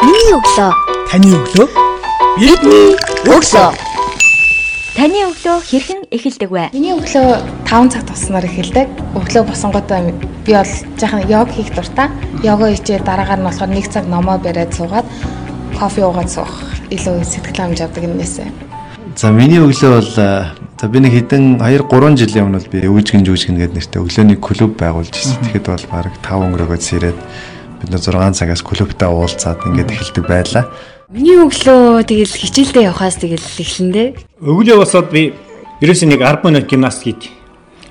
Миний өглөө. Таны өглөө. Бидний өглөө. Таны өглөө хэрхэн эхэлдэг вэ? Миний өглөө 5 цаг туснаар эхэлдэг. Өглөө босонготой би бол жоохон йог хийх дуртай. Йога хийчээ дараагаар нь болохоор 1 цаг номоо бариад суугаад кофе уугаад суух илүү сэтгэл хангамж авдаг юмнээсээ. За миний өглөө бол за би нэг хэдэн 2 3 жилийн өмнө би өвжгэн жүжгэн гэдэг нэртэй өглөөний клуб байгуулж ирсэн. Тэгэхэд бол баг 5 өнгөрөөгөөс ирээд бид нар 6 цагаас клубтаа уулзаад ингээд эхэлдэг байлаа. Миний өглөө тэгэл хичээлдээ явхаас тэгэл эхлэндээ. Өглөө босоод би ерөөсөө нэг 10 минут гимнастик хийд.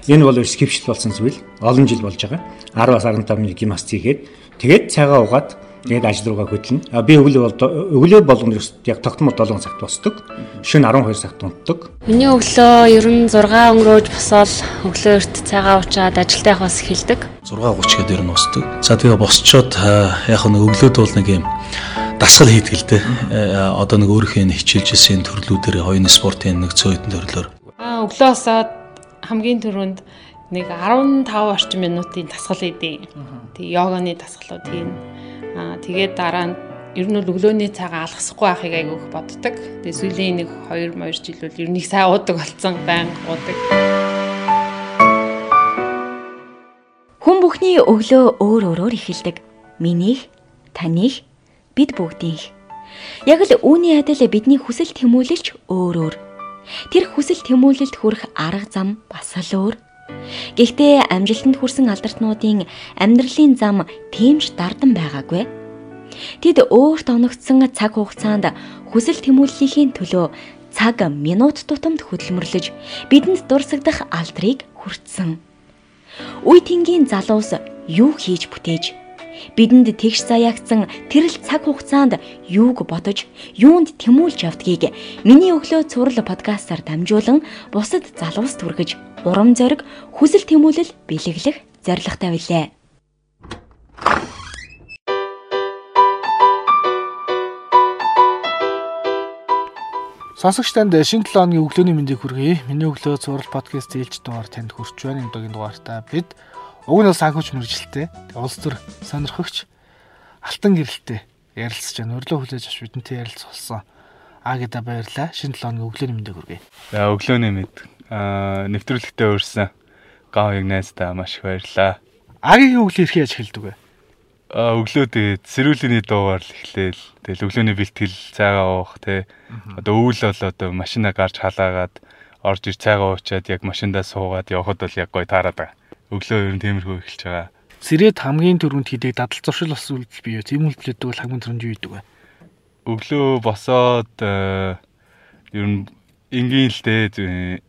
Энэ бол скипшл болсон зүйл. Олон жил болж байгаа. 10-аас 15 минут гимнастик хийгээд тэгээд цайгаа угаад тэгээд ажил руугаа хөдлөнө. А би өглөө бол өглөө болгоно яг тогтмол 7 цагт босдог. Шөнө 12 цагт унтдаг. Миний өглөө ер нь 6 өнгөрөөж босоод өглөөрт цайгаа уучаад ажилдаа явахаас эхэлдэг. 6:30 гээд ер нь босдог. За тэгээ босчоод яг нэг өглөөд бол нэг юм дасгал хийдэг л дээ. Одоо нэг өөрийнхөө хичээлжсэн төрлүүдээр хоёрын спортын нэг цөөхөн төрлөөр. Аа өглөө босоод хамгийн түрүүнд нэг 15 орчим минутын дасгал хийдэг. Тэг йоганы дасгалууд хийн. Аа тэгээд дараа нь ер нь бол өглөөний цагаа алгасахгүй байхыг айгүйх боддог. Тэгээ сүүлийн нэг 2 2 жил бол ер нь сайн уудаг болсон, байнга уудаг. Хүн бүхний өглөө өөр өөрөөр эхэлдэг. Минийх, таних, бид бүгдийнх. Яг л үүний адил бидний хүсэл тэмүүлэлч өөр өөр. Тэр хүсэл тэмүүлэлд хүрэх арга зам бас л өөр. Гэхдээ амжилтанд хүрсэн алдартнуудын амьдралын зам тэмж дардан байгаагүй. Тэд өөрт оногдсон цаг хугацаанд хүсэл тэмүүллийн төлөө цаг минут тутамд хөдөлмөрлөж бидэнд дурсагдах алдрыг хүртсэн. Үе тэнгийн залуус юу хийж бүтээж бидэнд тэгш заяагцсан тэрл цаг хугацаанд юуг бодож, юунд тэмүүлж явдгийг миний өглөө цуврал подкастаар дамжуулан бусад залуус түргэж, урам зориг, хүсэл тэмүүлэл бэлэглэх зорилготой билээ. Сонсогч танд шинэ 7 өдрийн өглөөний мэндийг хүргэе. Миний өглөө цуврал подкаст ээлж дугаар танд хүрч байна. Өдөөгийн дугаартаа бид Уг нь санхүүч мэрэгжилтэй. Улс төр сонирхогч алтан гэрэлтэй ярилцж байна. Өрлөө хүлээж авч бидэнтэй ярилцах болсон. А гэдэг баярлаа. Шинэ 7 өдрийн өглөөний мэндийг хүргэе. За өглөөний мэд. Аа нэвтрүүлэгтээ урьсан гавыг найздаа маш их баярлаа. Агийн өглөө ирэх яаж хэлдэг вэ? Аа өглөө тэгээд сэрүүлийн дуугаар л эхлээл. Тэгэл өглөөний бэлтгэл цайгаа уух те. Одоо өвөл бол одоо машина гарч халаагаад орж ир цайгаа уучаад яг машиндаа суугаад явхад бол яг гой таарад байгаа өглөө ер нь тиймэрхүү эхэлж байгаа. Сэрэд хамгийн түрүүнд хийдэг дадал зуршил бас үйлдэл бий? Тийм үйлдэлүүд бол хамгийн түрүүнд юу хийдэг вэ? Өглөө босоод э, ер нь энгийн л дээ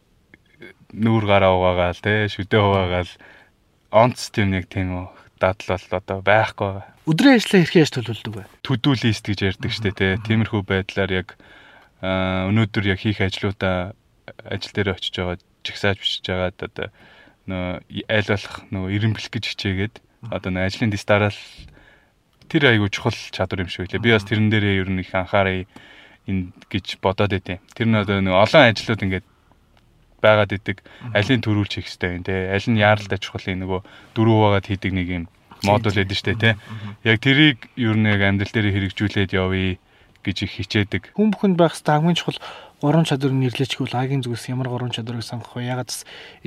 нүүр гараа угаагаал те шүдээ хуваагаал онц тийм нэг тийм дадал бол одоо байхгүй. Өдрийн ажлаа хэрхэн яаж төлөвлөдөг вэ? Төдөө лист гэж ярьдаг штэ те. Тиймэрхүү байдлаар яг өнөөдөр яг хийх ажлуудаа ажил дээр очиж байгаа жигсааж бичиж байгаа одоо нөө айл болох нөгөө ирэмблэх гэж хичээгээд одоо нөө ажлын дистарал тэр айгу чухал чадвар юм шиг үлээ. Би бас тэрэн дээрээ ер нь их анхаарай энэ гэж бодоод байдیں۔ Тэр нь одоо нөгөө олон ажлууд ингээд байгаад идэг алийн төрүүлж хийх хэрэгтэй юм те. Аль нь яаралтай чухал юм нөгөө дөрөв байгаад хийдэг нэг юм модуль байдаг штэ те. Яг тэрийг ер нь яг амьдрал дээр хэрэгжүүлээд явъя гэж их хичээдэг. Хүн бүхэнд байх хамгийн чухал гурван чадварыг нэрлэж гэвэл агийн зүгээс ямар гурван чадварыг сонгох вэ? Ягаад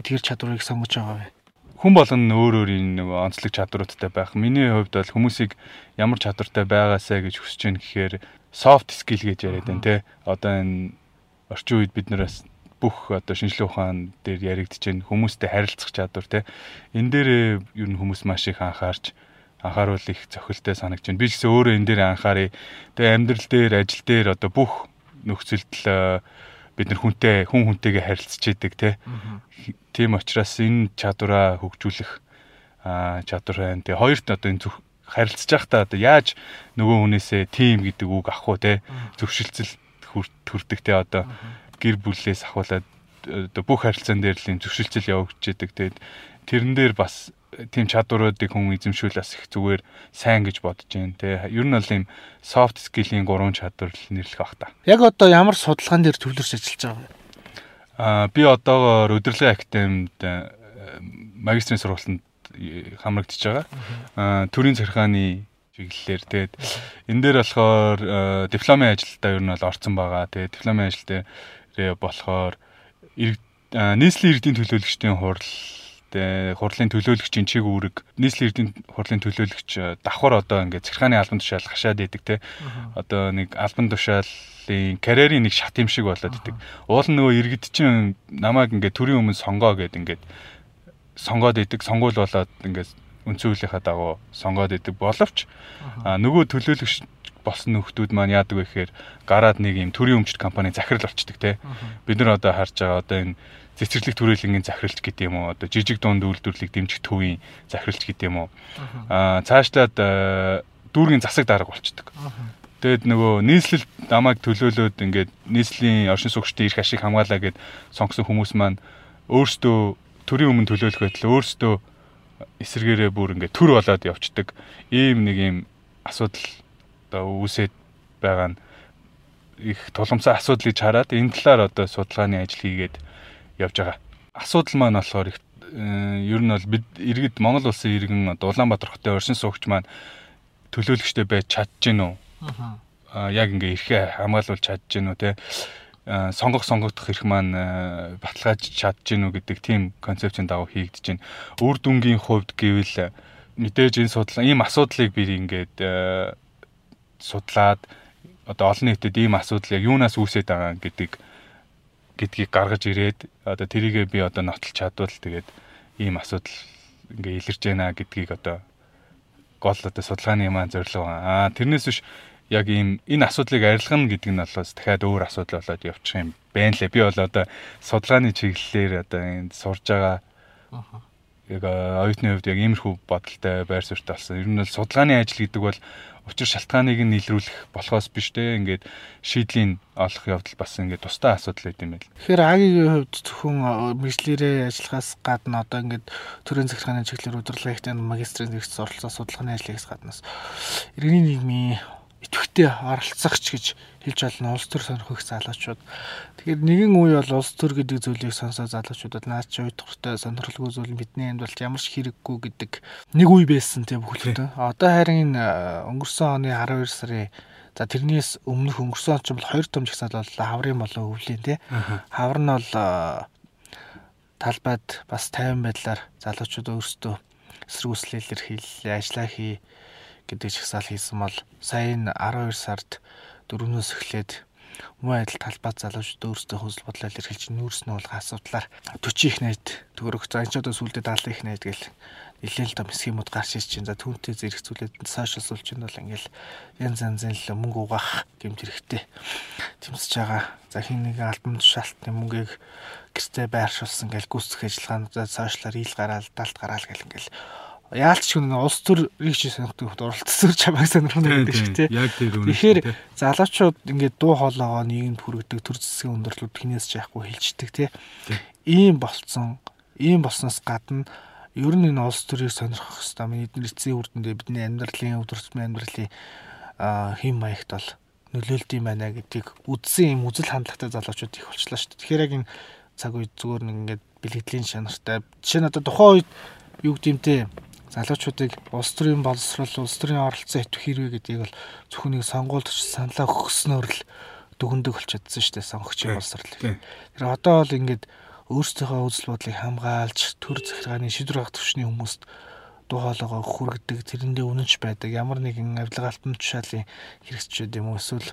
эдгээр чадварыг сонгож байгаа вэ? Хүн болгоно өөр өөрийн нэг онцлог чадваруудтай байх. Миний хувьд бол хүмүүсийг ямар чадвартай байгаасаа гэж хүсэж байна гэхээр soft skill гэж яриад байна те. Одоо энэ орчин үед бид нараас бүх одоо шинжилгээ ухаан дээр яригдж байна. Хүмүүстэй харилцах чадвар те. Энэ дээр ер нь хүмүүс маш их анхаарч анхааруул их зохилтой санагч байна. Би ч гэсэн өөрөө энэ дээр анхаарыг. Тэгээ амьдрал дээр, ажил дээр одоо бүх нөхцөлд э, бид нар хүнтэй хүн хүнтэйгээ харилцаж идэг те. Тийм учраас энэ чадвараа хөгжүүлэх чадвар байна. Тэгээ хоёрт одоо энэ харилцаж байхдаа одоо яаж нөгөө хүнээсээ тим гэдэг үг авах уу те. Зөвшөлтсөл хүрдэг те одоо гэр бүлээс ахуулаад одоо бүх харилцаан дээр л юм зөвшөлтсөл явагдаж идэг. Тэгээд тэрэн дээр бас тийм чадваруудыг хүн эзэмшүүл бас их зүгээр сайн гэж бодож байна те. Ер нь бол ийм soft skill-ийн гурван чадвар л нэрлэх бах та. Яг одоо ямар судалгаан дээр төвлөрч ажиллаж байгаа вэ? Аа би одоогоор өдөрлөгийн академид магистрийн сургалтанд хамрагдчихж байгаа. Аа төрийн захиргааны чиглэлээр тэгээд энэ дээр болохоор дипломын ажилдаа ер нь бол орцсон байгаа. Тэгээд дипломын ажил дээр болохоор нийслэлийн иргэдийн төлөөлөгчдийн хурал хурлын төлөөлөгчийн чиг үүрэг нийслэлийн эрдэнэ хурлын төлөөлөгч давхар одоо ингээд захиргааны албан тушаал хашаад идэг те одоо нэг албан тушаалын карьерийн нэг шат юм шиг болоод идэг. Уул нь нөгөө иргэд чинь намайг ингээд төрийн өмнө сонгоо гэд ингээд сонгоод идэг. Сонгуул болоод ингээд үндсэн хуулийнхаа дагуу сонгоод идэг боловч нөгөө төлөөлөгч болсон нөхдүүд маань яадаг вэ гэхээр гараад нэг юм төрийн өмчт компани захирал болчдөг те бид нар одоо харж байгаа одоо энэ цэцэрлэг төрөлнгийн захиралч гэдэг юм уу? Одоо жижиг дунд үйлдвэрлэлийг дэмжих төвийн захиралч гэдэг юм уу? Аа цаашлаад дүүргийн засаг дарга болчдөг. Тэгэд нөгөө нийслэл намайг төлөөлөөд ингээд нийслэлийн оршин суугчдын эрх ашиг хамгаалаа гэд сонгосон хүмүүс маань өөрсдөө төрийн өмнө төлөөлөх байтал өөрсдөө эсэргээрээ бүр ингээд төр болоод явцдаг ийм нэг юм асуудал одоо үүсээд байгаа нь их тулгамсаа асуудлыг хараад энэ талаар одоо судалгааны ажил хийгээд явж байгаа. Асуудал маань болохоор их э, ер нь бол бид иргэд Монгол улсын иргэн Улаанбаатар хотын оршин суугч маань төлөөлөгчтэй байж чадж гин үү? Аа яг ингээ эрхээ хамгаалуулж чадж гин үү те сонгох сонгогдох эрх маань баталгааж чадж гин үү гэдэг тийм концепцийн дагуу хийгдэж байна. Үр дүнгийн хувьд гэвэл мэдээж энэ судлаа ийм асуудлыг би ингээд судлаад одоо олон нийтэд ийм асуудал яг юунаас үүсээд байгаа гэдэг гэдгийг гаргаж ирээд одоо тэрийгээ би одоо нотолч чадвал тэгээд ийм асуудал ингээ илэрж байна гэдгийг одоо гол одоо судалгааны маань зорилго аа тэрнээс биш яг ийм энэ асуудлыг арилгана гэдэг нь болоос дахиад өөр асуудал болоод явчих юм байна лээ. Би бол одоо судалгааны чиглэлээр одоо энд сурж байгаа яг оюутны хувьд яг иймэрхүү бодолтой байр суурьтай болсон. Ер нь бол судалгааны ажил гэдэг бол учир шалтгааныг нь нийлрүүлэх болохоос биш те ингээд шийдлийн олох явдал бас ингээд тустай асуудал байт юм байл. Тэгэхээр агийн хувьд зөвхөн мэржлэрээ ажиллахаас гадна одоо ингээд төрийн захиргааны чиглэлээр удирдлага ихтэй магистрийн нэгс оролцоо судалгааны ажлыг гаднаас иргэний нийгмийн идэвхтэй оролцогч гэж хэлж болно улс төр сонирхох залуучууд. Тэгэхээр нэгэн үе бол улс төр гэдэг зүйлийг сонсоо залуучуудад наад чи уйдгартай сонирхолгүй зүйл бидний амьд бол ямар ч хэрэггүй гэдэг нэг үе байсан тийм бүхэлдээ. Одоо харин энэ өнгөрсөн оны 12 сарын За тэрнээс өмнөх өнгөрсөн ч бол 2 том жагсаал бол хаврын болон өвлийн тий. Хавар нь бол талбайд бас 50 байдлаар залуучууд өөрсдөө эсрэг үслэлээр хийлээ, ажиллаа хий гэдэг чагсаал хийсэн бол сая энэ 12 сард дөрөвнөөс эхлээд мөн адил талбай залуучууд өөрсдөө хөсөл бодлоо илэрхийлж нүүрс нь болгоо асуудлаар 40 их найд төгөрөх за энэ ч одоо сүүлдээ 70 их найд гэл нэлээд том схемүүд гарч ирж байна. За түүнтэй зэрэгцүүлээд сошиал нь бол ингээл янз янзын л мөнгө угаах гэмт хэрэгтэй тэмцэж байгаа. За хин нэг альбом тушаалтны мөнгийг гэртээ байршуулсан гэл гүйцэх ажиллагаануудаа сошиалар ил гараал далд гараал гэл ингээл яалч ч нэг улс төрийг чи сонирхдаг хөлт оролцсон чамайг сонирхно гэдэг шиг тий. Яг тэр үнэ. Тэгэхээр залуучууд ингээд дуу хоолойгоо нийгэмд хүргэдэг төр зэсгийн өндөрлүүд хинээс ч яахгүй хэлждэг тий. Ийм болцсон. Ийм болсноос гадна ер нь энэ улс төрийг сонирхох хэвээр миний эцсийн үрдэндээ бидний амьдралын өвдөрчмөн амьдралын хэм маягт бол нөлөөлд юм байна гэдгийг үдсэн юм үзэл хандлагатай залуучууд их болчлаа шүү дээ. Тэгэхээр яг энэ цаг үед зүгээр нэг ингээд бэлгэдлийн шанартай. Жишээ нь одоо тухайн үед юу гэмтэй залуучуудыг улс төрийн боловсрол, улс төрийн оролцоо идэвх хэрвээ гэдгийг бол зөвхөн нэг сонгуульд ч саналаа өгснөөр л дүгндэг болчиходсон шүү дээ сонгогчийн боловсрол. Тэр одоо бол ингээд өөрсдийнхөө үзэл бодлыг хамгаалж төр захиргааны шийдвэр гаргах төвчний хүмүүст дуу хоолойгоо хүргэдэг тэрэндээ үнэнч байдаг ямар нэгэн авилга алтан тушаалын хэрэгцчүүд юм уу эсвэл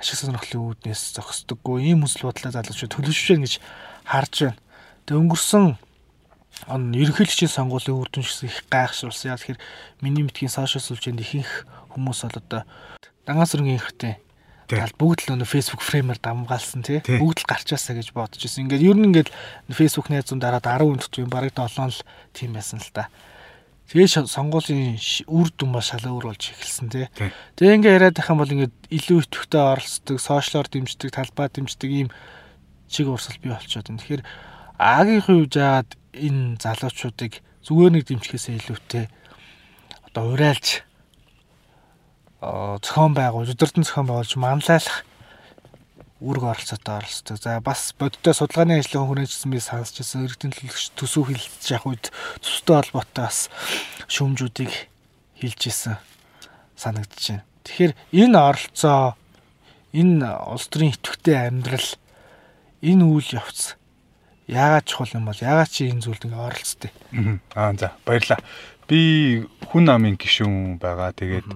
ашиг сонирхлын үүднээс зогсдоггүй ийм үзэл бодлоо залуучууд төлөвшөж гэж харж байна. Тэг өнгөрсөн он ерөнхийлөгчийн сонгуулийн үр дүн шиг их гайхшруулсан. Яг тэгэхээр миний мэдхийн сошиал сүлжээнд ихэнх хүмүүс бол одоо дангаас өрнгийн ихтэй Тэгэл бүгд л өнө Facebook фреймээр дамгаалсан тий. Бүгд л гарчаасаа гэж бодож ирсэн. Ингээд ер нь ингээд Facebook найзууд дараад 10 хүнд ч юм бараг 7 л тийм байсан л та. Тэгээ сонгуулийн үр дүн ба шалаа өөр болж эхэлсэн тий. Тэгээ ингээд яриад байх юм бол ингээд илүү идэвхтэй оролцдог, сошиалор дэмждэг, талбай дэмждэг ийм чиг урсгал бий болчиход байна. Тэгэхээр Агийн хувьд жаад энэ залуучуудыг зүгээр нэг дэмжихээсээ илүүтэй одоо урайлж зохион байгуулж, өдөртөн зохион байгуулж манлайлах үүрэг оролцоотой оролцдог. За бас бодиттой судалгааны ажлын хүрээжсэн би сонсчихсан иргэдийн төлөвлөгч төсөв хилж явах үед төстэй холбоотой бас шүүмжүүдийг хилж исэн. байна. Тэгэхээр энэ оролцоо энэ улс төрийн идэвхтэй амьдрал энэ үйл явц яагаад чухал юм бол яагаад чи энэ зүйлд ингээ оролцдог? Аа за баярлаа. Би хүн намын гишүүн байгаа. Тэгээд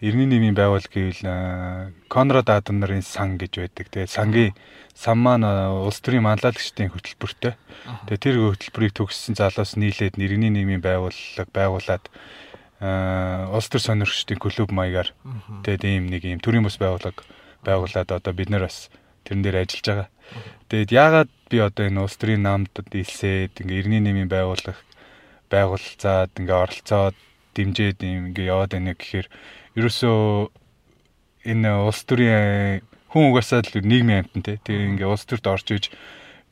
Иргэний нийгмийн байгуул гэвэл Конрад Аденерийн сан гэж байдаг. Тэгээ сангийн сан маань улс төрийн манлайлагчдын хөтөлбөртэй. Тэгээ тэр хөтөлбөрийг төгссөн залуус нийлээд иргэний нийгмийн байгууллага байгуулад улс төр сонирхчдын клуб маягаар тэгээд ийм нэг ийм төрийн бас байгууллага байгуулад одоо бид нар бас тэрэн дээр ажиллаж байгаа. Тэгээд яагаад би одоо энэ улс төрийн намд илсээд ингээ иргэний нийгмийн байгууллага байгуулцаад ингээ оролцоод дэмжээд ингээ яваад байна гэхээр ерөөсөө энэ улс төрийн хүн угаасаа л нийгмийн амтан те. Тэгээ ингээ улс төрд орж иж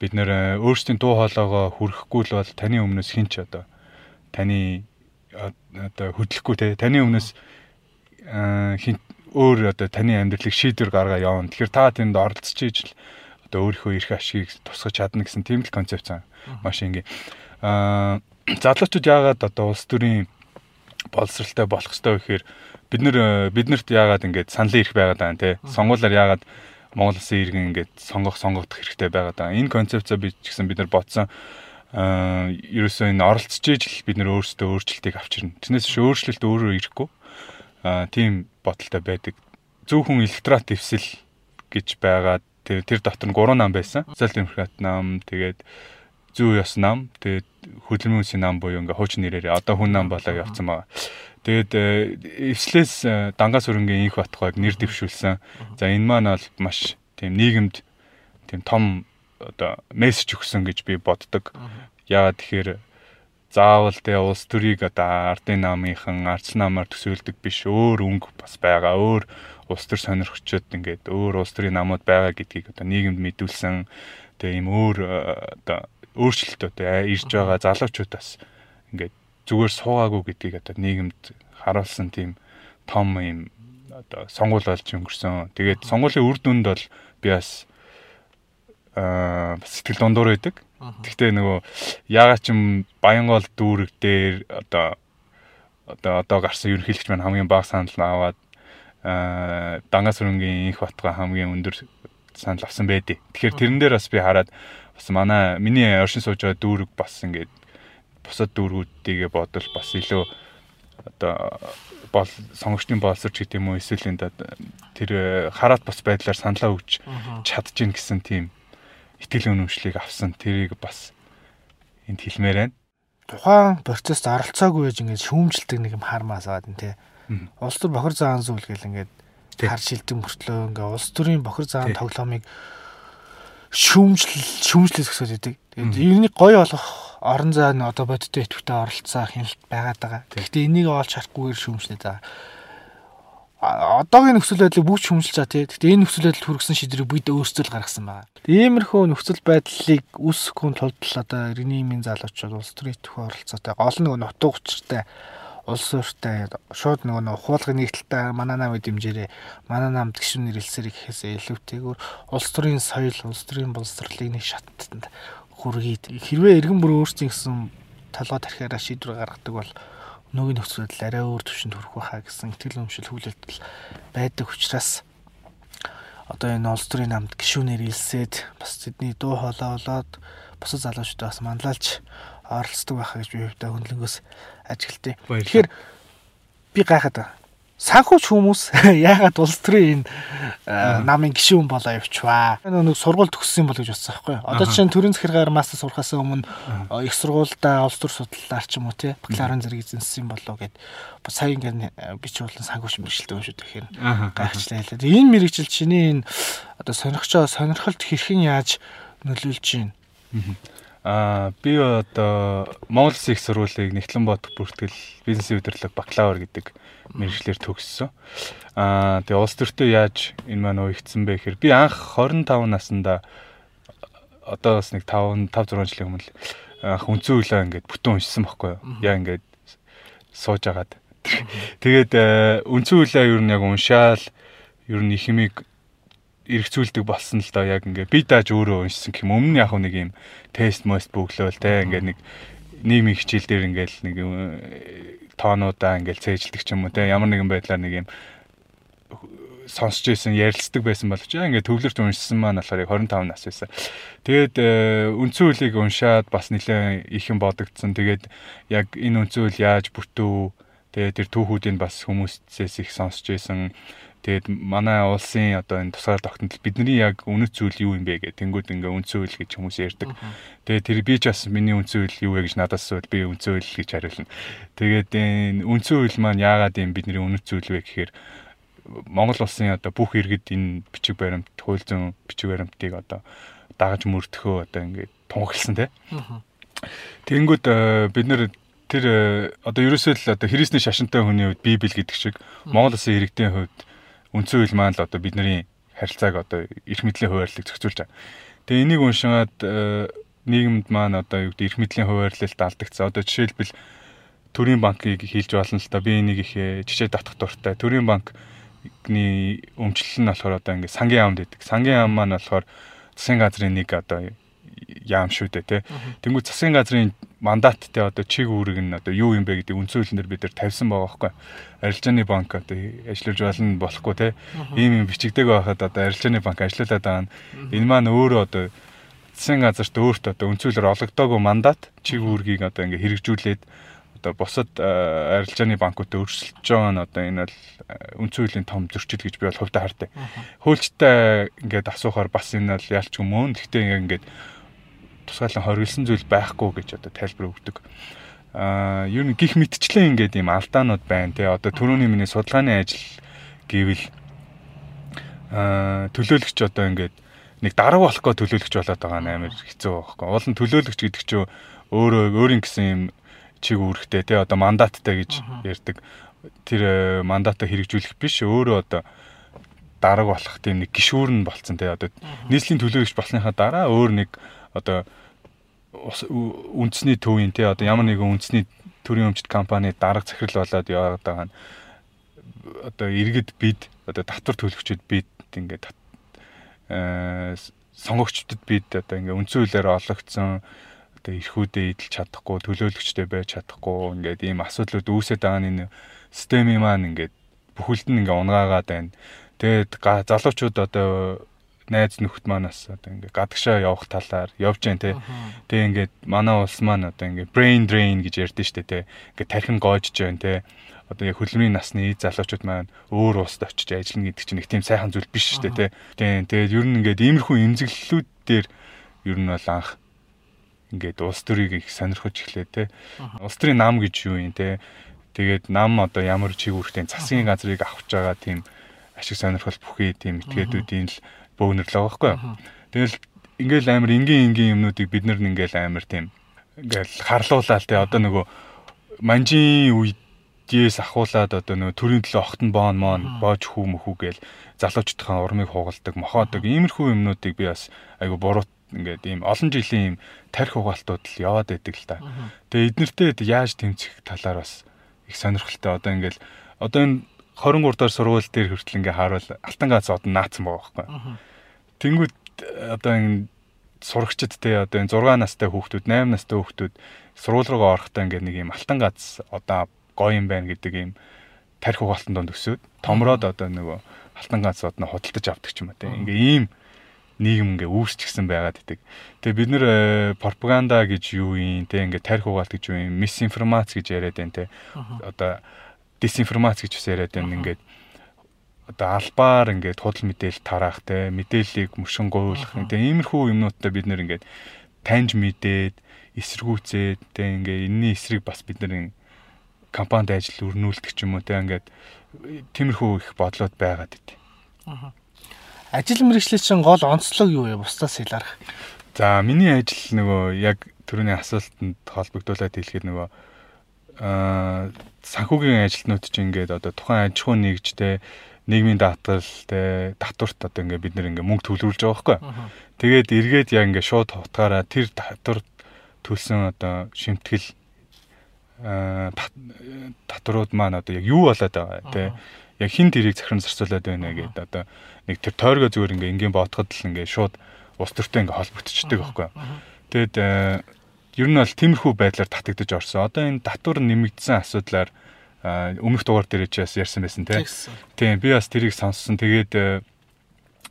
бид нэр өөрсдийн дуу хоолойгоо хүрхэхгүй л бол таны өмнөөс хинч одоо таны одоо хөдлөхгүй те. Таны өмнөөс хин өөр одоо таны амьдралыг шийдвэр гаргаа явна. Тэгэхээр та тэнд оролцож иж л одоо өөрийнхөө эрх ашгийг тусгаж чадна гэсэн тийм л концепц маш ингийн. Аа залуучууд яагаад одоо улс төрийн боловсралтай болох ёстой гэхээр бид нэр биднэрт яагаад ингэж саналын эрх байгаад байгаа нэ сонгуулиар яагаад Монгол Улсын иргэн ингэж сонгох сонгогдох хэрэгтэй байгаад байгаа. Энэ концепцоо би ч гэсэн бид нар бодсон аа ерөөсөө энэ оролцож ижил бид нар өөрсдөө өөрчлөлтийг авчирна. Тэрнээс биш өөрчлөлт өөрөө ирэхгүй. Аа тийм бодолтой байдаг. Зөвхөн электорат дэвсэл гэж байгаа. Тэр тэр дотор нь 3 нам байсан. Социал демократ нам, тэгээд зүү ёс нам, тэгээд хөдөлмөрийн үсийн нам буюу ингээ хуучин нэрээр одоо хүн нам болоо явцсан байгаа. Тэгээд э, эвслээс э, дангаас өрнгийн инх батхайг нэр дэвшүүлсэн. За энэ маань бол маш тийм нийгэмд тийм том одоо мессеж өгсөн гэж би боддог. Яагаад тэгэхээр заавал тэ улс төрийг одоо ардын намынхан арц намаар төсөөлдөг биш өөр өнгө бас байгаа. Өөр улс төр сонирхчид ингээд өөр улс төрийн намууд байгаа гэдгийг одоо нийгэмд мэдүүлсэн. Тэгээ ийм өөр э, одоо өөрчлөлтөө тэ ирж байгаа залуучуудаас ингээд зүгээр суугаагүй гэдгийг одоо нийгэмд харуулсан тийм том юм одоо сонгуул болж өнгөрсөн. Тэгээд сонгуулийн үр дүнд бол би бас аа сэтгэл дундуур байдаг. Гэхдээ нөгөө яагаад ч юм Баянгол дүүрэг дээр одоо одоо одоо гарсан ерөнхийлөгч маань хамгийн бага санал аваад аа Дангас өрөнгийн инх батга хамгийн өндөр санал авсан байдیں۔ Тэгэхээр тэрэн дээр бас би хараад бас манай миний оршин сууж байгаа дүүрэг бас ингээд бусад дүүргүүдтэйгээ бодвол бас илүү одоо бол сонгогчдын боловсрч гэдэг юм уу эсвэл энэ тэр э, хараат бус байдлаар саналаа өгч чадчихин гэсэн тийм итгэл үнэмшлийг авсан тэрийг бас энд хэлмээр байна. Тухайн процессд оролцоогүй байж ингээд шүүмжилдэг нэг юм хармаас аваад энэ тий. Улс төр бохир заан зүйл гэл ингээд хар шилдэг мөртлөө ингээд улс төрийн бохир заан тоглоомыг шүүмжил шүүмжлээс өсөж идэг. Тэгээд ерний гоё болох орон зай нь одоо бодиттой идэвхтэй оролцоо хяналт байгаад байгаа. Гэхдээ энийг олж харахгүйгээр шүүмжлээд байгаа. Одоогийн нөхцөл байдлыг бүгд шүүмжилж байгаа тий. Гэхдээ энэ нөхцөл байдал хүргэсэн шийдвэрийг бид өөрсдөө л гаргасан байгаа. Иймэрхүү нөхцөл байдлыг үүсгэхүн тулд одоо иргэний минь залуучууд улс төрийн идэвхтэй оролцоотой гол нэг нутуу учиртай улс өртөө шууд нөгөө нэг хуулгын нэгдэлтэй манай намын дэмжээрээ манай намд гişүн нэрлэлсээр гэхээсээ илүүтэйгээр улс төрийн соёл, улс төрийн боловсролыг нэг шаттанд хүргээд хэрвээ иргэн бүр өөрсдийн гэсэн толгой тархиараа шийдвэр гаргадаг бол өнөөгийн нөхцөл байдал арай өөр төвшөнд хүрэх байхаа гэсэн итгэл өмшил хүлээлтэл байдаг учраас одоо энэ улс төрийн намд гişүүнээр илсээд бас тэдний дуу хоолой болоод бусад залуучуудаа бас манлайлж оролцдог байхаа гэж би хувьдаа хөндлөнгөөс ажиглалтыг. Тэгэхээр би гайхаад байна. Санхүүч хүмүүс яагаад улс төрийн энэ намын гишүүн болоо явчваа. Нэг сургууль төгссөн бол гэж бодсон байхгүй юу? Одоо чинь төрийн захиргаар мастер сурахаас өмнө их сургуультай улс төр судлалаар ч юм уу тий бакалаврын зэрэг эзэнсэн болоо гэд сая ингээд би ч болон санхүүч мэрэгчлээ юм шүү тэгэхээр гайхчлаа хэлээ. Энэ мэрэгжил чиний энэ одоо сонирхчоо сонирхолт хэрхэн яаж нөлөөлж байна? Аа би одоо Монгол Улсын их сургуулийг Нэгтлэнбот бүртгэл бизнесийн удирдлага бакалавр гэдэг мэргэжлэр төгссөн. Аа тэгээ улс төртөө яаж энэ маань уягдсан бэ гэхээр би анх 25 наснда одоо бас нэг 5 5 6 жилийн өмнө анх үнцэн үлээ ингээд бүтэн уншсан байхгүй юу. Яа ингээд сууж агаад. Тэгээд үнцэн үлээ нь яг уншаал ер нь их хэмиг эргцүүлдэг болсон л доо яг ингээ би дааж өөрөө уншсан гэх юм өмнө яг нэг юм тест мост бөглөөл те ингээ нэг нийгмийн хичээл дээр ингээл нэг тоонуудаа ингээл цээжилдэг ч юм уу те ямар нэгэн байдлаар нэг юм сонсч байсан ярилцдаг байсан боловч ингээд төвлөрч уншсан маань болохоор 25 нас байсан. Тэгээд үндсэн хуулийг уншаад бас нэлээд их юм бодогдсон. Тэгээд яг энэ үндсэн хууль яаж бүтв Тэгээд тэр түүхүүдийг бас хүмүүсээс их сонсч байсан. Тэгээд манай улсын одоо энэ тусгаар тогтнол бидний яг үнэт зүйл юу юм бэ гэх тэнгууд ингээ үнцэн үйл гэж хүмүүс ярьдаг. Тэгээд тэр би ч бас миний үнцэн үйл юу вэ гэж надаас асуувал би үнцэн үйл гэж хариулна. Тэгээд энэ үнцэн үйл маань яагаад юм бидний үнэт зүйл вэ гэхээр Монгол улсын одоо бүх иргэд энэ бичиг баримт, хууль зүйн бичиг баримтыг одоо дагаж мөрдөхөө одоо ингээд тунхагласан тий. Тэнгүүд э, бид нэр тэр э, одоо ерөөсөө л одоо христний шашинтай хүний хувьд Библи гэдэг шиг Монгол Улсын иргэдийн хувьд үндсэн хууль маань л одоо бидний харилцааг одоо эрх мэдлийн хуваарлыг зохицуулж байгаа. Тэгээ энийг уншаад э, нийгэмд маань одоо юу гэдэг эрх мэдлийн хуваарлалд алдагцсан. Одоо жишээлбэл Төрийн банкыг хийлж болно л та би энийг их э, жишээ татах дуртай. Төрийн банкны өмчлөл нь болохоор одоо ингээд сангийн яамд гэдэг. Сангийн яам маань болохоор засгийн газрын нэг одоо яам шүү дээ тий. Тэнгүү засгийн газрын мандаттай одоо чиг үүрэг нь одоо юу юм бэ гэдэг хуулиар бид нар тавьсан байгаа байхгүй. Арилжааны банк одоо ажиллаж болно болохгүй тий. Ийм юм бичигдэг байхад одоо арилжааны банк ажиллаад байгаа нь энэ маань өөрөө одоо засгийн газарт өөрт одоо хуулиар олгодоогүй мандат чиг үүргийг одоо ингээ хэрэгжүүлээд одоо бусад арилжааны банкуудад өрсөлдөж байгаа нь одоо энэ бол үндсэн хуулийн том зөрчил гэж би бол хувьдаа хардаг. Хөөлчтэй ингээд асуухаар бас энэ бол ялч юм уу. Гэхдээ ингээд тусгаалan хоригдсан зүйл байхгүй гэж одоо тайлбар өгдөг. Аа ер нь гих мэдчлэн ингээд юм алдаанууд байна те одоо төрөний миний судалгааны ажил гэвэл аа төлөөлөгч одоо ингээд нэг дарга болох гоо төлөөлөгч болоод байгаа нь амар хэцүү байхгүй. Уул нь төлөөлөгч гэдэг чинь өөрөө өөрийн гэсэн юм чиг үүрэгтэй те одоо мандаттай гэж ярьдаг. Тэр э, мандатаа хэрэгжүүлэх биш өөрөө одоо дарга болох тийм нэг гişүүр нь болцсон те одоо нийслэлийн төлөөлөгч болсныхаа дараа өөр нэг одоо үндэсний төвийн тий одоо ямар нэгэн үндэсний төрийн өмчт компани дарга захирал болоод яваад байгаа нь одоо иргэд бид одоо татвар төлөгчд бид ингээд э сонгогчдод бид одоо ингээ үндсэн хуулиар олгогдсон одоо эрхүүдээ идэлж чадахгүй төлөөлөгчтэй байж чадахгүй ингээд ийм асуудлууд үүсээд байгаа энэ системийн маань ингээд бүхэлд нь ингээ унгаагаад байна. Тэгээд залуучууд одоо найз нөхд манаас одоо ингээ гадагшаа явах талаар явж जैन те. Тэгээ ингээд манай улс маань одоо ингээ brain drain гэж ярьдэн штэ те. Ингээ тархин гоожж जैन те. Одоо яг хөлмийн насны залуучууд маань өөр улсад очиж ажиллана гэдэг чинь нэг тийм сайхан зүйл биш штэ те. Тэгээд ер нь ингээд иймэрхүү эмзэглэлүүд дээр ер нь бол анх ингээд улс төрийг их сонирхож эхлэв те. Улс төрийн нам гэж юу юм те. Тэгээд нам одоо ямар чиг үүрэгтэй засгийн газрыг авч байгаа тийм ашиг сонирхол бүхий тийм этгээдүүдийн л бөөгнөрлөө байхгүй юу. Тэгэл ингээл амар энгийн энгийн юмнуудыг бид нар ингээл амар тийм ингээл харлуулаад те одоо нөгөө манжийн үедээс ахуулаад одоо нөгөө төрийн төлөө охтон боон моон боож хүү мөхүү гээл залуучдынхаа урмыг хугалдаг мохоодог иймэрхүү юмнуудыг би бас айгу буруут ингээд ийм олон жилийн ийм тарих угаалтууд л яваад байдаг л та. Тэгээ эднэртэй яаж тэмцэх талаар бас их сонирхолтой одоо ингээл одоо энэ 23 дахь сургууль дээр хүртэл ингээ харуул алтан гац од наацсан байгаа байхгүй. Тэнгүүд одоо энэ сурагчид те одоо энэ 6 настай хүүхдүүд 8 настай хүүхдүүд сургууль руугаа орохдоо ингээ нэг юм алтан гац одоо гоё юм байна гэдэг юм тарих угаалтан донд өсөөд томроод одоо нөгөө алтан гац од нь худалдаж авдаг ч юм уу те ингээ ийм нийгэм ингээ үүсчихсэн байгаад идэг. Тэгээ бид нэр э, пропаганда гэж юу юм те ингээ тарих угаалт гэж юу юм мисинформац гэж яриад байна те. Одоо дисинформац гэж бас яриад байна ингээд одоо албаар ингээд худал мэдээлэл тараах те мэдээллийг мөшин гуйлах тэгээ иймэрхүү юмнуудтай бид нэр ингээд таньж мэдээд эсэргүүцээд те ингээ энэний эсрэг бас бид нэр компанид ажил өрнүүлдэг ч юм уу те ингээд тиймэрхүү их бодлоод байгаад идэв. Аа. Ажил мэргэжлийн чинь гол онцлог юу вэ? Бусдаас илаарх. За миний ажил нөгөө яг төрөний асуултанд холбогдуулаад хэлэхэд нөгөө аа санхүүгийн ажилтнууд чинь ингээд одоо тухайн аж ахуй нэгжтэй нийгмийн даатгал те татварт одоо ингээд бид нэр ингээд мөнгө төлөвлөж байгаа байхгүй. Тэгээд эргээд яг ингээд шууд хутгаараа тэр татвар төлсөн одоо шимтгэл татварууд маань одоо яг юу болоод байгаа те? Яг хин тэрийг захиран зарцуулаад байна гэдэг одоо нэг тэр тойргоо зүгээр ингээ ингийн боотход л ингээ шууд ус төртэй ингээ холбогдчихдаг байхгүй. Тэгэд ер нь бол тиймэрхүү байдлаар татагдж орсон. Одоо энэ татвар нэмэгдсэн асуудлаар өмнөх дугаар дээр ч бас ярьсан байсан тийм би бас тэрийг сонссон. Тэгээд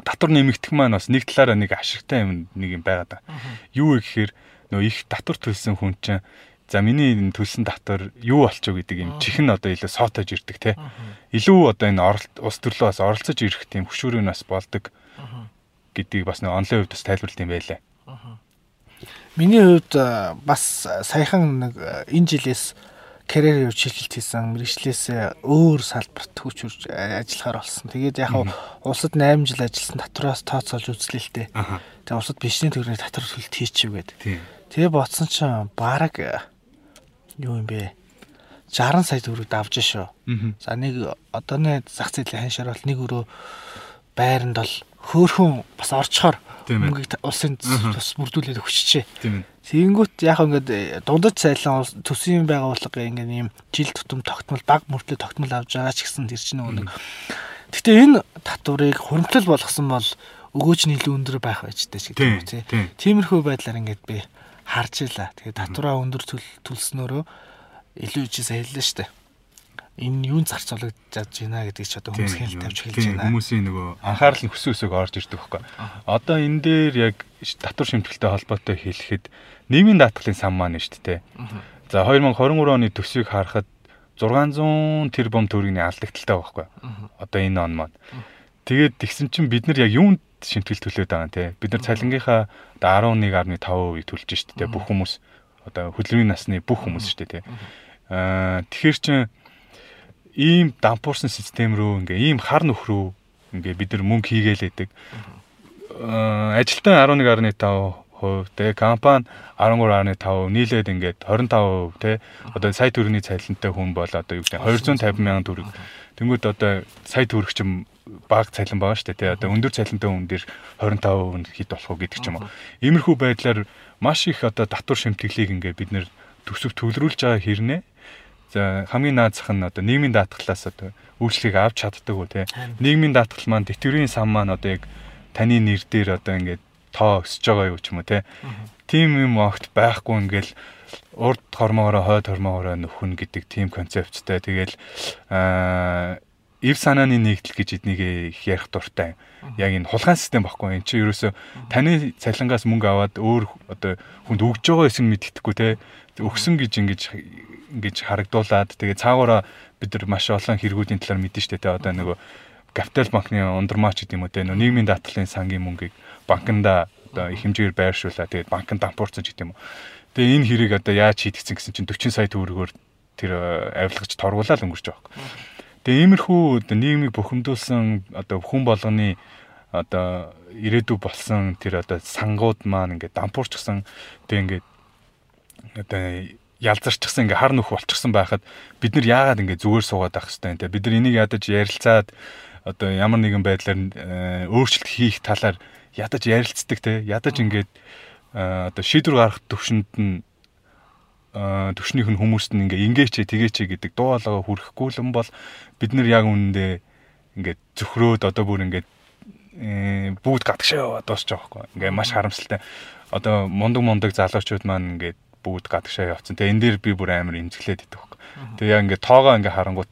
татвар нэмэгдэх маань бас нэг талаараа нэг ашигтай юм нэг юм байгаад байгаа. Юу вэ гэхээр нөө их татвар төлсөн хүн чинь за миний төлсөн татвар юу болчих вэ гэдэг юм чихэн одоо илүү соотож ирдэг те. Илүү одоо энэ оролт улс төрлөө бас оролцож ирэх тийм хөшүүрийн бас болдог гэдгийг бас нэг онлайн хувьд бас тайлбарлалт юм байлаа. Миний хувьд бас саяхан нэг энэ жилээс карьер явж шилжилт хийсэн мэрэгчлээсээ өөр салбарт хөгж хурж ажиллахаар болсон. Тэгээд яг улсад 8 жил ажилласан татвараас тооцоолж үзлээ л дээ. Тэгээд улсад бишний төгрөгийн татвар төлөлт хийчихв гэдэг. Тэгээ бодсон чинь баг юу юм бэ? 60 сая төгрөг давж шүү. За нэг одооны зах зээлийн ханшаар бол нэг өрөө байранд бол хөөхөн бас орчхоор мөнгийг улсын бас бүрдүүлээд өгчжээ. Тийм ээ. Тэгэнгүүт яг ингээд э, дундаж цайлан төсвийн байгууллага ингээд ийм жил тутам тогтмол баг мөртлөө тогтмол авч байгаа ч гэсэн тэр чинь нэг. Гэтэ энэ татварыг хуримтлал болгосон бол өгөөж нь илүү өндөр байх байж таа шиг тийм үү. Тиймэрхүү байдлаар ингээд би харж илаа. Тэгээ татвараа өндөр төлснөөрөө илүү ижил саяллаа штэ энэ юун зарцуулагдаж байна гэдгийг ч одоо хүмүүс хэл тавьж хэлж байна. Хүмүүсийн нөгөө анхаарал нь хүсэн өсөг орж ирдэг байхгүй. Одоо энэ дээр яг татвар шимтгэлтэй холбоотой хэлэхэд нийгмийн даатгалын сан маань шүү дээ. За 2023 оны төсвийг харахад 600 тэрбум төгрөгийн алдагталтай байхгүй. Одоо энэ он маань. Тэгээд тэгсэн чинь бид нар яг юунд шимтгэл төлөөд байгаа те. Бид нар цалингийнхаа 11.5%-ийг төлж шүү дээ. Бүх хүмүүс одоо хөдөлмөрийн насны бүх хүмүүс шүү дээ. Аа тэгэхээр чинь ийм дампуурсан систем рүү ингээ ийм хар нөх рүү ингээ бид нар мөнгө хийгээлээдэг. Ажилтан 11.5 хувь те компани 13.5 нийлээд ингээд 25% те одоо сая төгрөгийн цалинтай хүн бол одоо юу гэдэг 250 мянган төгрөг. Тэнгүүд одоо сая төгрөг чим баг цалин байгаа шүү дээ те одоо өндөр цалинтай хүн дээр 25% хэд болох уу гэдэг ч юм уу. Иймэрхүү байдлаар маш их одоо татвар шимтгэлийг ингээд бид нэр төсөв төвлөрүүлж байгаа хэрнээ За хамгийн наад зах нь одоо нийгмийн даатгалаас одоо үйлчлэгийг авч чаддаг уу те. Нийгмийн даатгал маань тэтгэврийн сан маань одоо яг таны нэр дээр одоо ингээд тоо өсөж байгаа юу ч юм уу те. Тим юм огт байхгүй ингээл урд хормоогоо хойд хормоогоо нөхөн гэдэг тийм концепттэй. Тэгэл аа ив санааны нэгдэл гэж эднийг их ярих дуртай. Яг энэ хулгайн систем баггүй. Энд чинь ерөөсө таны цалингаас мөнгө аваад өөр одоо хүнд өгж байгаа эсэнд мэддэхгүй те. Өгсөн гэж ингэж ингэж харагдуулаад тэгээ цаагаараа бид нар маш олон хэрэгүүдийн талаар мэдэн штэ тэ одоо нөгөө капитал банкны ундрмаач гэдэг юм уу нөгөө нийгмийн даатгалын сангийн мөнгийг банкнда одоо их хэмжээгээр байршуулаад тэгээд банкнд дампуурцаж гэдэг юм уу. Тэгээ энэ хэрэг одоо яаж хийдгцэн гэсэн чинь 40 сая төгрөгөөр тэр э, авилгач торгуулаад өнгөрч байгаа юм. Тэгээ иймэрхүү нийгмийг бухимдуулсан одоо хүн болгоны одоо ирээдүй болсон тэр одоо сангууд маань ингээд дампуурчсан тэг ингээд одоо ялзарчсан ингээ хар нөх болчихсон байхад бид нар яагаад ингээ зүгээр суугаад байх хэвтэй те? Бид нар энийг ядаж ярилцаад одоо ямар нэгэн байдлаар э, өөрчлөлт хийх талаар ядаж ярилцдаг те? Ядаж ингээд э, одоо шийдвэр гаргах төвшөнд нь төвшнийх нь хүмүүст нь ингээ ингээч тэгээч гэдэг дуу хоолойгоо хүрхэхгүй юм бол бид нар яг үнэндээ ингээд зөвхрөөд одоо бүр ингээд бүгд гадагшаа дуусч байгаа байхгүй ингээ маш харамсалтай одоо мундаг мундаг залуучууд маань ингээд бүгд гадагшаа явцсан. Тэгээ энэ дээр би бүр амар имзэглээд идэх хөөх. Тэгээ яг ингээ тоогоо ингээ харангуут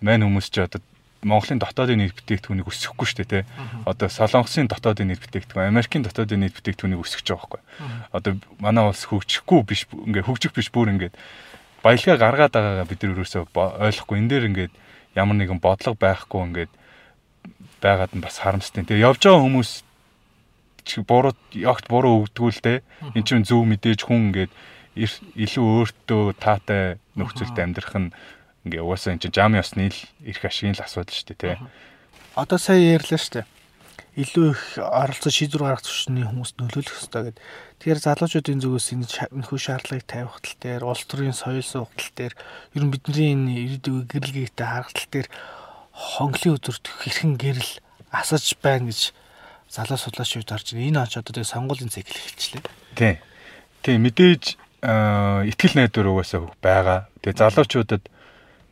мань хүмүүс ч одоо Монголын дотоодын нийт бүтээгдэхүүнийг өсгөхгүй шүү дээ тий. Одоо Солонгосын дотоодын нийт бүтээгдэхүүн, Америкийн дотоодын нийт бүтээгдэхүүнийг өсгөж байгаа байхгүй. Одоо манай улс хөгжихгүй биш ингээ хөгжих биш бүр ингээ баялгаа гаргаад байгаагаа бид нар өрөөсөө ойлгохгүй. Энэ дээр ингээ ямар нэгэн бодлого байхгүй ингээ байгаад нь бас харамстай. Тэгээ явж байгаа хүмүүс буруу ягт буруу өгдгүү л дээ. Эн чинь зөв мэдээж хүн ингээд илүү өөртөө таатай нөхцөлд амьдрах нь ингээ угаасаа эн чинь жам ёсны л эрх ашигын л асуудал шүү дээ тий. Одоо сая ярьлаа шүү дээ. Илүү их оролцоо шийдвэр гаргах төвшний хүмүүст нөлөөлөх хэрэгтэй гэдэг. Тэгэхээр залуучуудын зүгээс энэ нөхөө шаардлагыг тавих тал дээр, улс төрийн соёл суух тал дээр, ер нь бидний энэ ирээдүйн гэрэл гээтэй харах тал дээр хонглын өдөрт хэрхэн гэрэл асаж байна гэж залуу судлаачид харж байна. Энэ ач одоо тэгээ сонгуулийн цикл эхэлчлээ. Тий. Тий мэдээж итгэл найдвар угаасаа байгаа. Тэгээ залуучуудад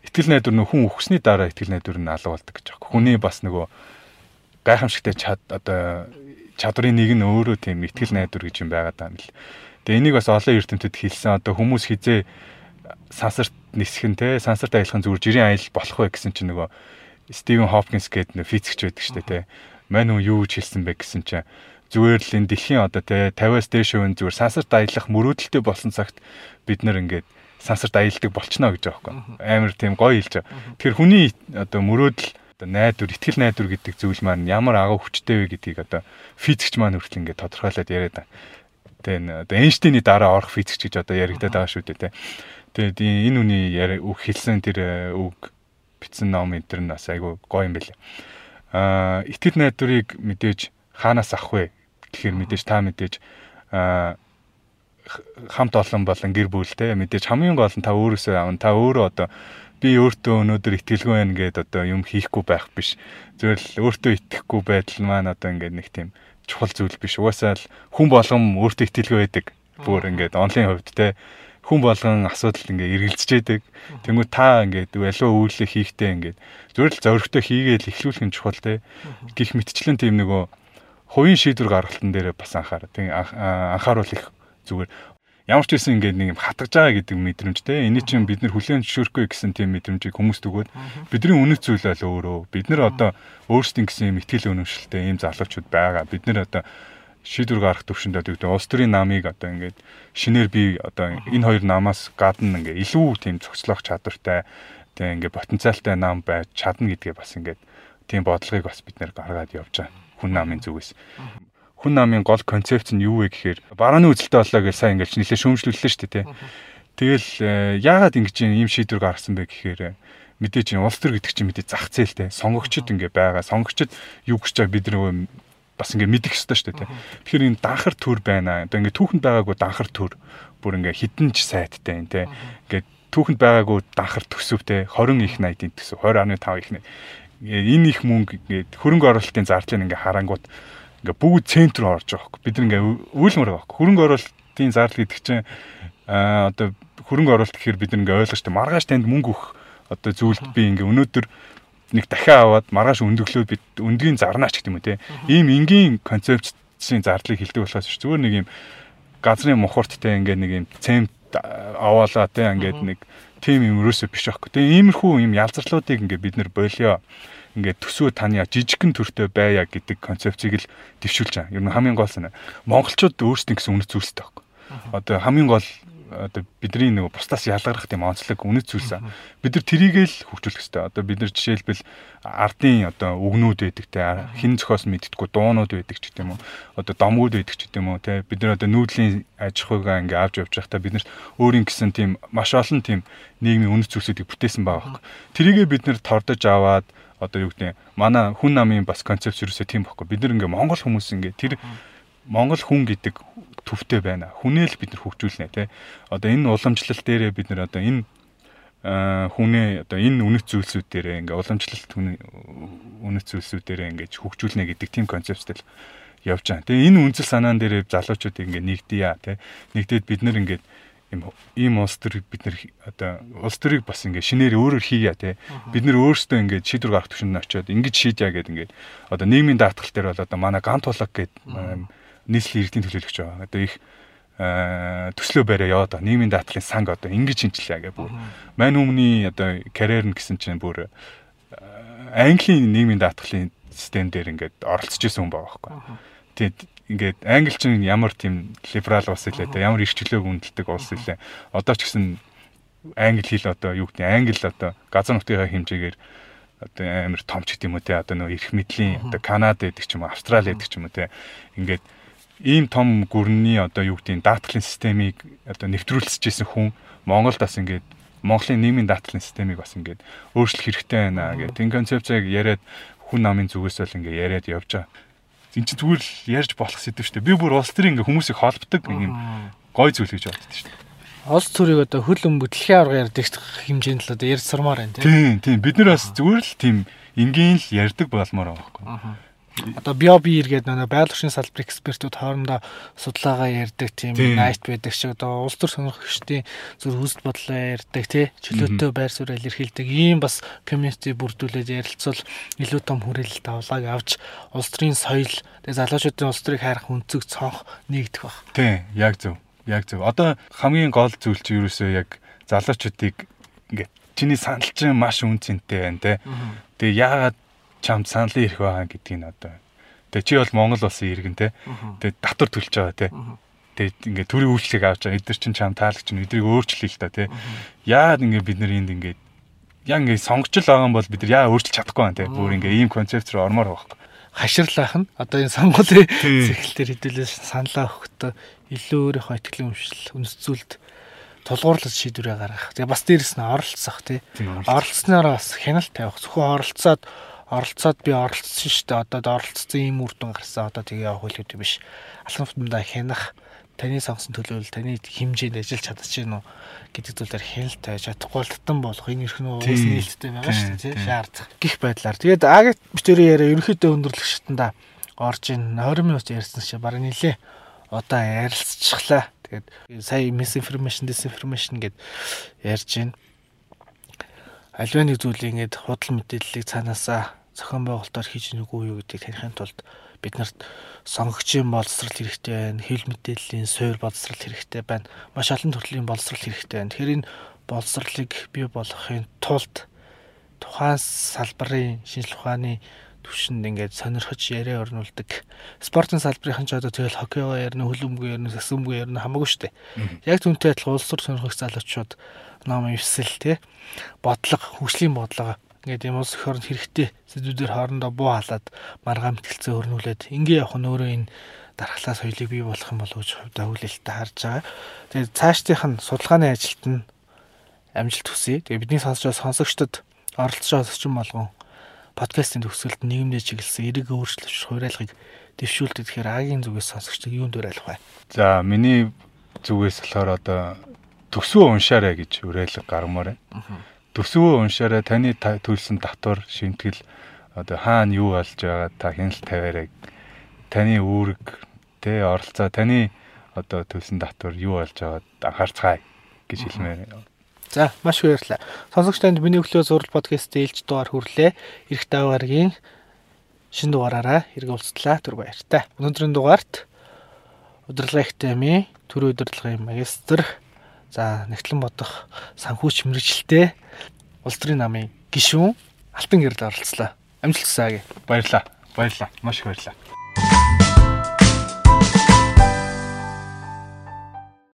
итгэл найдвар нөх хүн өгсөний дараа итгэл найдвар нь алга болдог гэж байна. Хүний бас нөгөө гайхамшигтай чад одоо чадрын нэг нь өөрөө тийм итгэл найдвар гэж юм байгаа даа юм л. Тэгээ энийг бас олон эрдэмтэд хэлсэн. Одоо хүмүүс хизээ сансарт нисэх нь те сансарт аялах нь зүгээр жирийн аял болох вэ гэсэн чинь нөгөө Стивен Хопкинс гэдэг нэг физикч байдаг шүү дээ те. Мань уу юу гэж хэлсэн бэ гэсэн чинь зүгээр л энэ дэлхийн одоо те 50-аас дээш хувийн зүгээр сансарт аялах мөрөөдөлтөй болсон цагт бид нар ингээд сансарт аялдаг болчихно гэж байгаа байхгүй. Амар тийм гоё хэлж байгаа. Тэгэхээр хүний одоо мөрөөдөл одоо найдвар, ихтгэл найдвар гэдэг зүйл маань ямар агуу хүчтэй вэ гэдгийг одоо физикч маань хүртэл ингээд тодорхойлоод яриад байна. Тэгээ одоо Эйнштейний дараа орох физикч гэж одоо яригадаад байгаа шүү дээ те. Тэгээд энэ үний үг хэлсэн тэр үг бичсэн ном энэ төр нь бас айгүй гоё юм байлаа. Аа итгэл найдварыг мэдээж хаанаас авах вэ? Тэгэхээр мэдээж та мэдээж аа хамт олон болон гэр бүлтэй мэдээж хамгийн гол нь та өөрөөсөө аван та өөрөө одоо би өөртөө өнөөдөр итгэлгүй байна гэд одоо юм хийхгүй байх биш. Зүгээр л өөртөө итгэхгүй байдал маань одоо ингээд нэг тийм чухал зүйл биш. Угаасаа л хүн болгон өөртөө итгэлгүй байдаг. Бүр ингээд онлын хувьд те хүн болгон асуудал ингээ эргэлзэж яадаг. Тэнгүү та ингээд аливаа үйлээ хийхдээ ингээд зөвөр л зоригтой хийгээл эхлүүлэх нь чухал те. Гэх мэтчлэн тийм нөгөө хувийн шийдвэр гаргалтан дээр бас анхаар. Тэг анхааруул их зүгээр ямар ч байсан ингээд нэг юм хатгаж байгаа гэдэг мэдрэмж те. Эний чинь бид нар хүлээн зөвшөөрөхгүй гэсэн тийм мэдрэмжийг хүмүүст өгөөд бидний үнэт зүйл бол өөрөө. Бид нар одоо өөрсдийн гэсэн юм ихтгэл өнөмшлтэй ийм залуучууд байгаа. Бид нар одоо шийдвэр гаргах төвшөнд одоо гэдэг улс төрийн намыг одоо ингээд шинээр би одоо энэ хоёр намаас гадна ингээд илүү тийм цогцлох чадвартай тийм ингээд потенциалтай нам байж чадна гэдгээ бас ингээд тийм бодлогыг бас бид нэр гаргаад явж байгаа хүн намын зүгээс хүн намын гол концепц нь юу вэ гэхээр барааны үзэлтэй боллоо гэж сайн ингээд нэлээд шүүмжлүүллээ шүү дээ тэгэл э, яагаад ингэж ийм шийдвэр гаргасан бэ гэхээр мэдээж улс төр гэдэг чинь мэдээ зах зээлтэй сонгогчд ингээ байгаа сонгогчд юу гэж чаа бид нэг бас ингээ мэдэх ёстой шүү дээ. Тэгэхээр энэ данхар төр байна. Одоо ингээ түүхэнд байгаагүй данхар төр бүр ингээ хідэн ч сайттай энэ те. Ингээ түүхэнд байгаагүй данхар төсөвтэй 20 их 80-ийн төсөв 20.5 их энэ их мөнгө ингээд хөрөнгө оруулалтын зардлыг ингээ харангууд ингээ бүгд центр руу орж байгаа хөөе. Бид ингээ үйлмэр байгаа хөөе. Хөрөнгө оруулалтын зардал гэдэг чинь аа одоо хөрөнгө оруулалт гэхээр бид ингээ ойлгож та маргааш танд мөнгө өгөх одоо зүйлд би ингээ өнөөдөр нэг дахиад аваад маргааш өндөглөөд бид өндгийн зарнаач гэх юм те. Ийм энгийн концепцийн зардлыг хилдэг болохоос зүгээр нэг юм газрын мухурттай ингээд нэг юм цемт аваалаа те ингээд нэг тим юм өрөөсөө биш аахгүй. Тэгээ иймэрхүү юм ялзарлуудыг ингээд бид нэр болио ингээд төсөө таны жижигхэн төртөө байя гэдэг концепцийг л дэвшүүлж байгаа. Ер нь хамгийн гол санаа. Монголчууд өөрсдийн гэсэн үнэт зүйлстэй байхгүй. Одоо хамгийн гол одоо бидний нэг бусдаас ялгарх тийм онцлог үнэт зүйлс бид нар трийг л хөгжүүлэх хэрэгтэй. Одоо бид нар жишээлбэл ардын одоо үгнүүд байдаг те хин зохиос мэдтгүү дуунууд байдаг ч гэдэм үү. Одоо домгууд байдаг ч гэдэм үү те бид нар одоо нүүдлийн аж ахуйгаа ингээ авч явж байхдаа бид нар өөрийн гэсэн тийм маш олон тийм нийгмийн үнэт зүйлсүүдийг бүтээсэн байгаа байхгүй. Трийгээ бид нар тордож аваад одоо юу гэдэг манай хүн намын бас концепц юусоо тийм байхгүй. Бид нар ингээ монгол хүмүүс ингээ тэр монгол хүн гэдэг төвтэй байна. Хүнээ л бид нар хөгжүүлнэ тий. Одоо энэ уламжлалт дээрээ бид нар одоо энэ хүнээ одоо энэ үнэт зүйлсүүд дээрээ ингээ уламжлалт үнэт зүйлсүүд дээрээ ингээ хөгжүүлнэ гэдэг тийм концепттэй л явж байгаа. Тэгээ энэ үнцэл санаан дээрээ залуучууд ингээ нэгдъя тий. Нэгдээд бид нар ингээ ийм ийм улс төр бид нар одоо улс төрийг бас ингээ шинээр өөрөөр хийя тий. Бид нар өөрсдөө ингээ шийдвэр гаргах төвшөнд очиод ингэж шийдя гэдэг ингээ одоо нийгмийн даатгал дээр бол одоо манай гант тулаг гэдэг нийслэлийн иргэдийн төлөөлөгч байгаа. Одоо их төслөө бариа яваад байгаа. Нийгмийн даатгалын санг одоо ингэж шинжилээ гэх бүр. Мань өмнөний одоо карьер нь гэсэн чинь бүр Английн нийгмийн даатгалын систем дээр ингээд оролцож исэн хүн байгаа байхгүй. Тэгээд ингээд англи чинь ямар тийм либерал улс илээ те ямар их чөлөөг үнэлдэг улс илээ. Одоо ч гэсэн англи хэл одоо юу гэдэг англи одоо газар нутгийн хэмжээгээр одоо амар том ч гэдэм үү те одоо нөө эрх мэдлийн одоо Канада гэдэг ч юм уу Австрали гэдэг ч юм уу те. Ингээд ийм том гүрний одоо юу гэдгийг даатгалын системийг одоо нэвтрүүлсэжсэн хүн Монголд бас ингээд Монголын нийгмийн даатгалын системийг бас ингээд өөрчлөх хэрэгтэй байна гэдэг. Энэ концепцийг яриад хүн намын зүгээс л ингээд яриад явж байгаа. Энд чинь зүгээр л ярьж болох сэдв шүү дээ. Би бүр улс төрийн ингээд хүмүүсийг холбдог нэг юм гой зүйл гэж боддог шүү дээ. Улс төрийг одоо хөл өмгө дэлхийн аварга ярьдаг хэмжээнд л одоо ярьж сурмаар байна тийм. Тийм, бид нар бас зүгээр л тийм энгийн л ярьдаг болмоор байгаа байхгүй одоо биер гэдэг нэг байгалийн салбар экспертүүд хоорондоо судалгаагаа ярьдаг тийм найт байдаг шиг одоо улс төр сонирхогчдын зүр хүсэл бодлоо ярьдаг тий. Чөлөөтэй байр суурь илэрхийлдэг ийм бас комьюнити бүрдүүлээд ярилцвал илүү том хүрээлэлт авлааг авч улс төрийн соёл тэгээ залуучуудын улс төрийг хайрах өнцөг цонх нэгдэх баг. Тий яг зөв. Яг зөв. Одоо хамгийн гол зүйл чи юу юусоо яг залуучуудыг ингээд чиний санал чинь маш үн цэнтэй байна те. Тэгээ яагаад чамд саналын ирэх байгаа гэдгийг нь одоо. Тэгээ чи бол Монгол улсын иргэн те. Тэгээ татвар төлж байгаа те. Тэгээ ингээд төрийн үйлчлэг авч байгаа. Эдгээр чинь чам таалагч нь эдрийг өөрчлөе л та те. Яагаад ингээд бид нар энд ингээд яа ингээд сонгочл байгаа юм бол бид нар яа өөрчилж чадахгүй байна те. Бүр ингээд ийм концепт руу ормоор байгаа хаширлаах нь одоо энэ сонгуулийн цэглэлээр хэдүүлээс саналаа өгөхдөө илүү өөрийнхөө ихтгэлийн өмшил үнсцүүлд тулгуурлаж шийдвэрээ гаргах. Тэгээ бас дээрэс нь оролцох тий. Оролцсноор бас хяналт тавих. Зөвхөн оролцоод оролцоод би оролцсон шүү дээ. Одоо оролцсон ийм үр дүн гарсан. Одоо тэгээ явах үйл хөдлөл биш. Алхам футболда хянах таны сонгосон төлөөлөл таны хэмжээнд ажиллаж чадчих гэнэ үү гэдэг зүйлээр хяналт тавьж чадахгүй бол татан болох энэ эрх нь уус нээлттэй байгаа шүү дээ шаардах гих байдлаар. Тэгээд агт битүүрийн яриа ерөнхийдөө өндөрлөх шатанда орж ин 20 минут ярьсан чи бараг нилээ одоо ярилцчихлаа. Тэгээд сая misinformation disinformation гэд ярьж байна альва нэг зүйлийг ингээд худал мэдээллийг цаанаасаа зохион байгуулалтаар хийж нүггүй юу гэдгийг танихын тулд бид нарт сонгогчийн боловсрал хэрэгтэй байна, хэл мэдээллийн суурь боловсрал хэрэгтэй байна. Маш олон төрлийн боловсрал хэрэгтэй байна. Тэгэхээр энэ боловсралыг бий болгохын тулд тухайн салбарын шинжлэх ухааны түвшинд ингээд сонирхож яриа орнуулдаг. Спортын салбарын ч одоо тэгэл хоккейгоо ярина, хөлбөмбөг ярина, саксбөмбөг ярина хамаагүй шүү дээ. Яг түнтэй адилхан улс төр сонирхох залуучууд ном ивсэл тий бодлого, хөгжлийн бодлого ингээд юм улс орнд хэрэгтэй сэдвүүдээр хоорондоо буу халаад маргаан мэтгэлцээ өрнүүлээд ингээ явах нь өөрөө энэ дархлаа соёлыг бий болох юм болов гэж хувьдаа хүлээлттэй харж байгаа. Тэгээд цаашдынх нь судалгааны ажилд нь амжилт хүсье. Тэгээд бидний сонсож байгаа сонсогчдод оролцож байгаа өсчин болгон подкастын төгсгөлд нийгэмдээ чиглэсэн эрэг өөрчлөлт хуурайлгыг дэвшүүлдэг тэгэхээр агийн зүгээс сонсогчдод юунд дуурайлах вэ? За миний зүгээс болохоор одоо төсвөө уншаарай гэж уриалга гармаар байна төсвөө уншаарай таны төлсөн татвар шимтгэл одоо хаана юу болж байгаа та хяналт тавиарай таны үүрэг тэ оролцоо таны одоо төлсөн татвар юу болж байгааг анхаарцгаая гэж хэлмээр. За маш их баярлалаа. Сонсогч танд миний өглөө зураг подкаст ээлж дугаар хүрлээ. Ирэх давааргийн шинэ дугаараараа хэрэг уулзтлаа. Түр баяртай. Өнөөдрийн дугаарт удирдлага ихтэйми төр удирдлагын магистр За нэгтлэн бодох санхүүч мэрэгчлээ улс төрийн намын гишүүн Алтан гэрэл оролцлоо. Амжилт хүсье. Баярлалаа. Баярлалаа. Маш их баярлалаа.